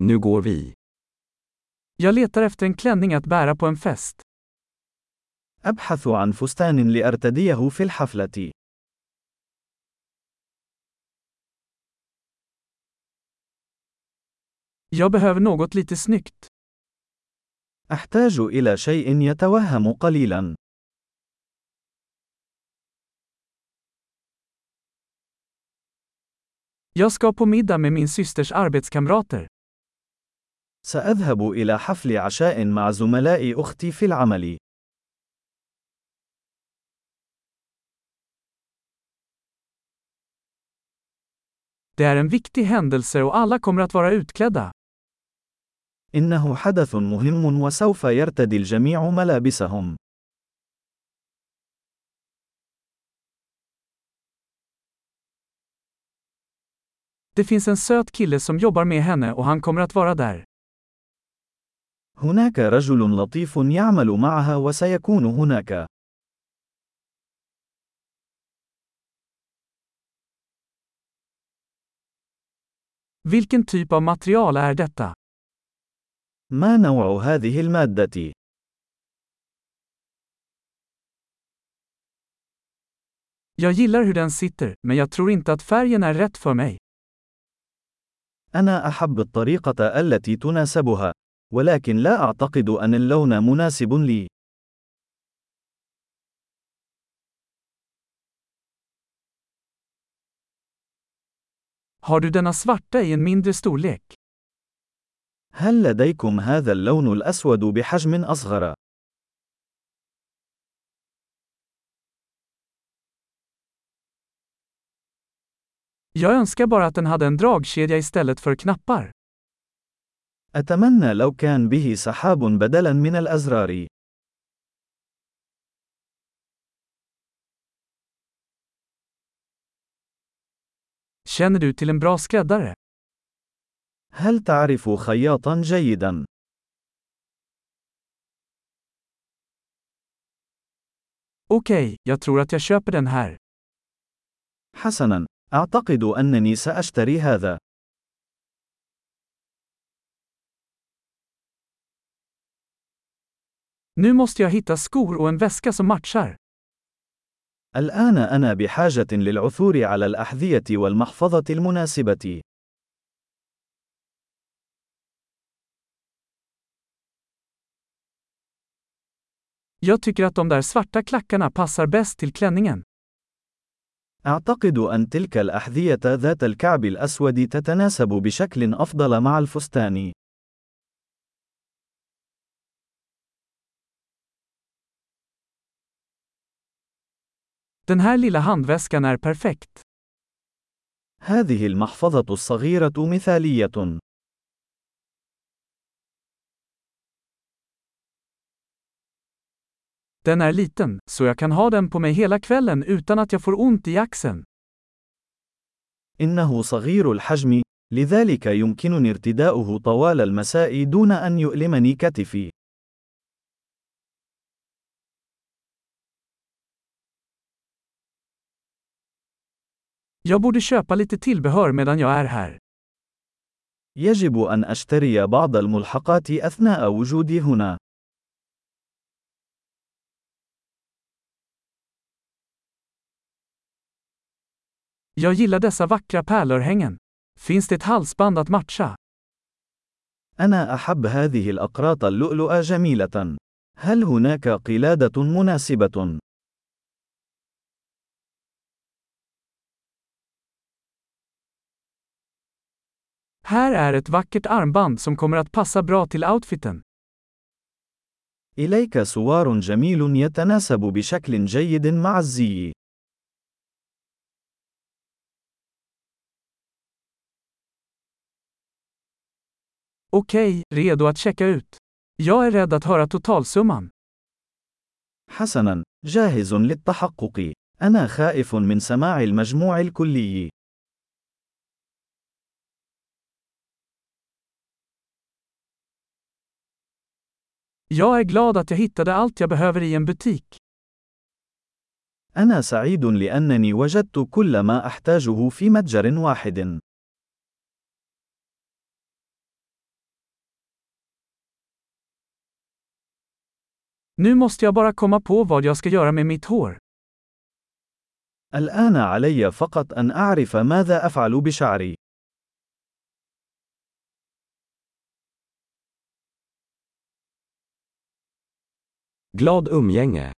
Nu går vi. Jag letar efter en klänning att bära på en fest. أبحث عن فستان لأرتديه في الحفلة. Jag behöver något lite snyggt. أحتاج إلى شيء يتوهم قليلا. Jag ska på middag med min systers arbetskamrater. سأذهب إلى حفل عشاء مع زملاء أختي في العمل. Det är en viktig händelse och alla kommer att vara utklädda. إنه حدث مهم وسوف يرتدي الجميع ملابسهم. Det finns en söt kille som jobbar med henne och han kommer att vara där. هناك رجل لطيف يعمل معها وسيكون هناك. Vilken typ av material är detta? ما نوع هذه المادة؟ Jag gillar hur den sitter, men jag tror inte att färgen är rätt för mig. أنا أحب الطريقة التي تناسبها، ولكن لا أعتقد أن اللون مناسب لي. Har du denna svarta i en mindre storlek? هل لديكم هذا اللون الأسود بحجم أصغر؟ Jag önskar bara att den hade en dragkedja istället för knappar. أتمنى لو كان به سحاب بدلاً من الأزرار. Känner du till en bra skräddare? هل تعرف خياطاً جيداً؟ Okej, jag tror att jag köper den här. حسناً، أعتقد أنني سأشتري هذا. Nu måste jag hitta skor och en väska som matchar. الآن أنا بحاجة للعثور على الأحذية والمحفظة المناسبة. Jag tycker att de där svarta klackarna passar bäst till klänningen. أعتقد أن تلك الأحذية ذات الكعب الأسود تتناسب بشكل أفضل مع الفستان. Den här lilla handväskan är perfekt. هذه المحفظة الصغيرة مثالية. Den är liten, så jag kan ha den på mig hela kvällen utan att jag får ont i axeln. إنه صغير الحجم، لذلك يمكنني ارتداؤه طوال المساء دون أن يؤلمني كتفي. Jag borde köpa lite tillbehör medan jag är här. يجب أن أشتري بعض الملحقات أثناء وجودي هنا. Jag gillar dessa vackra pärlörhängen. Finns det ett halsband att matcha? أنا أحب هذه الأقراط اللؤلؤة جميلة. هل هناك قلادة مناسبة؟ Här är ett vackert armband som kommer att passa bra till outfiten. إليك سوار جميل يتناسب بشكل جيد مع الزي. Okej, redo att checka ut. Jag är rädd att höra totalsumman. حسناً، جاهز للتحقق. أنا خائف من سماع المجموع الكلي. Jag är glad att jag hittade allt jag behöver i en butik. أنا سعيد لأنني وجدت كل ما أحتاجه في متجر واحد. Nu måste jag bara komma på vad jag ska göra med mitt hår. الآن علي فقط أن أعرف ماذا أفعل بشعري. Glad umgänge!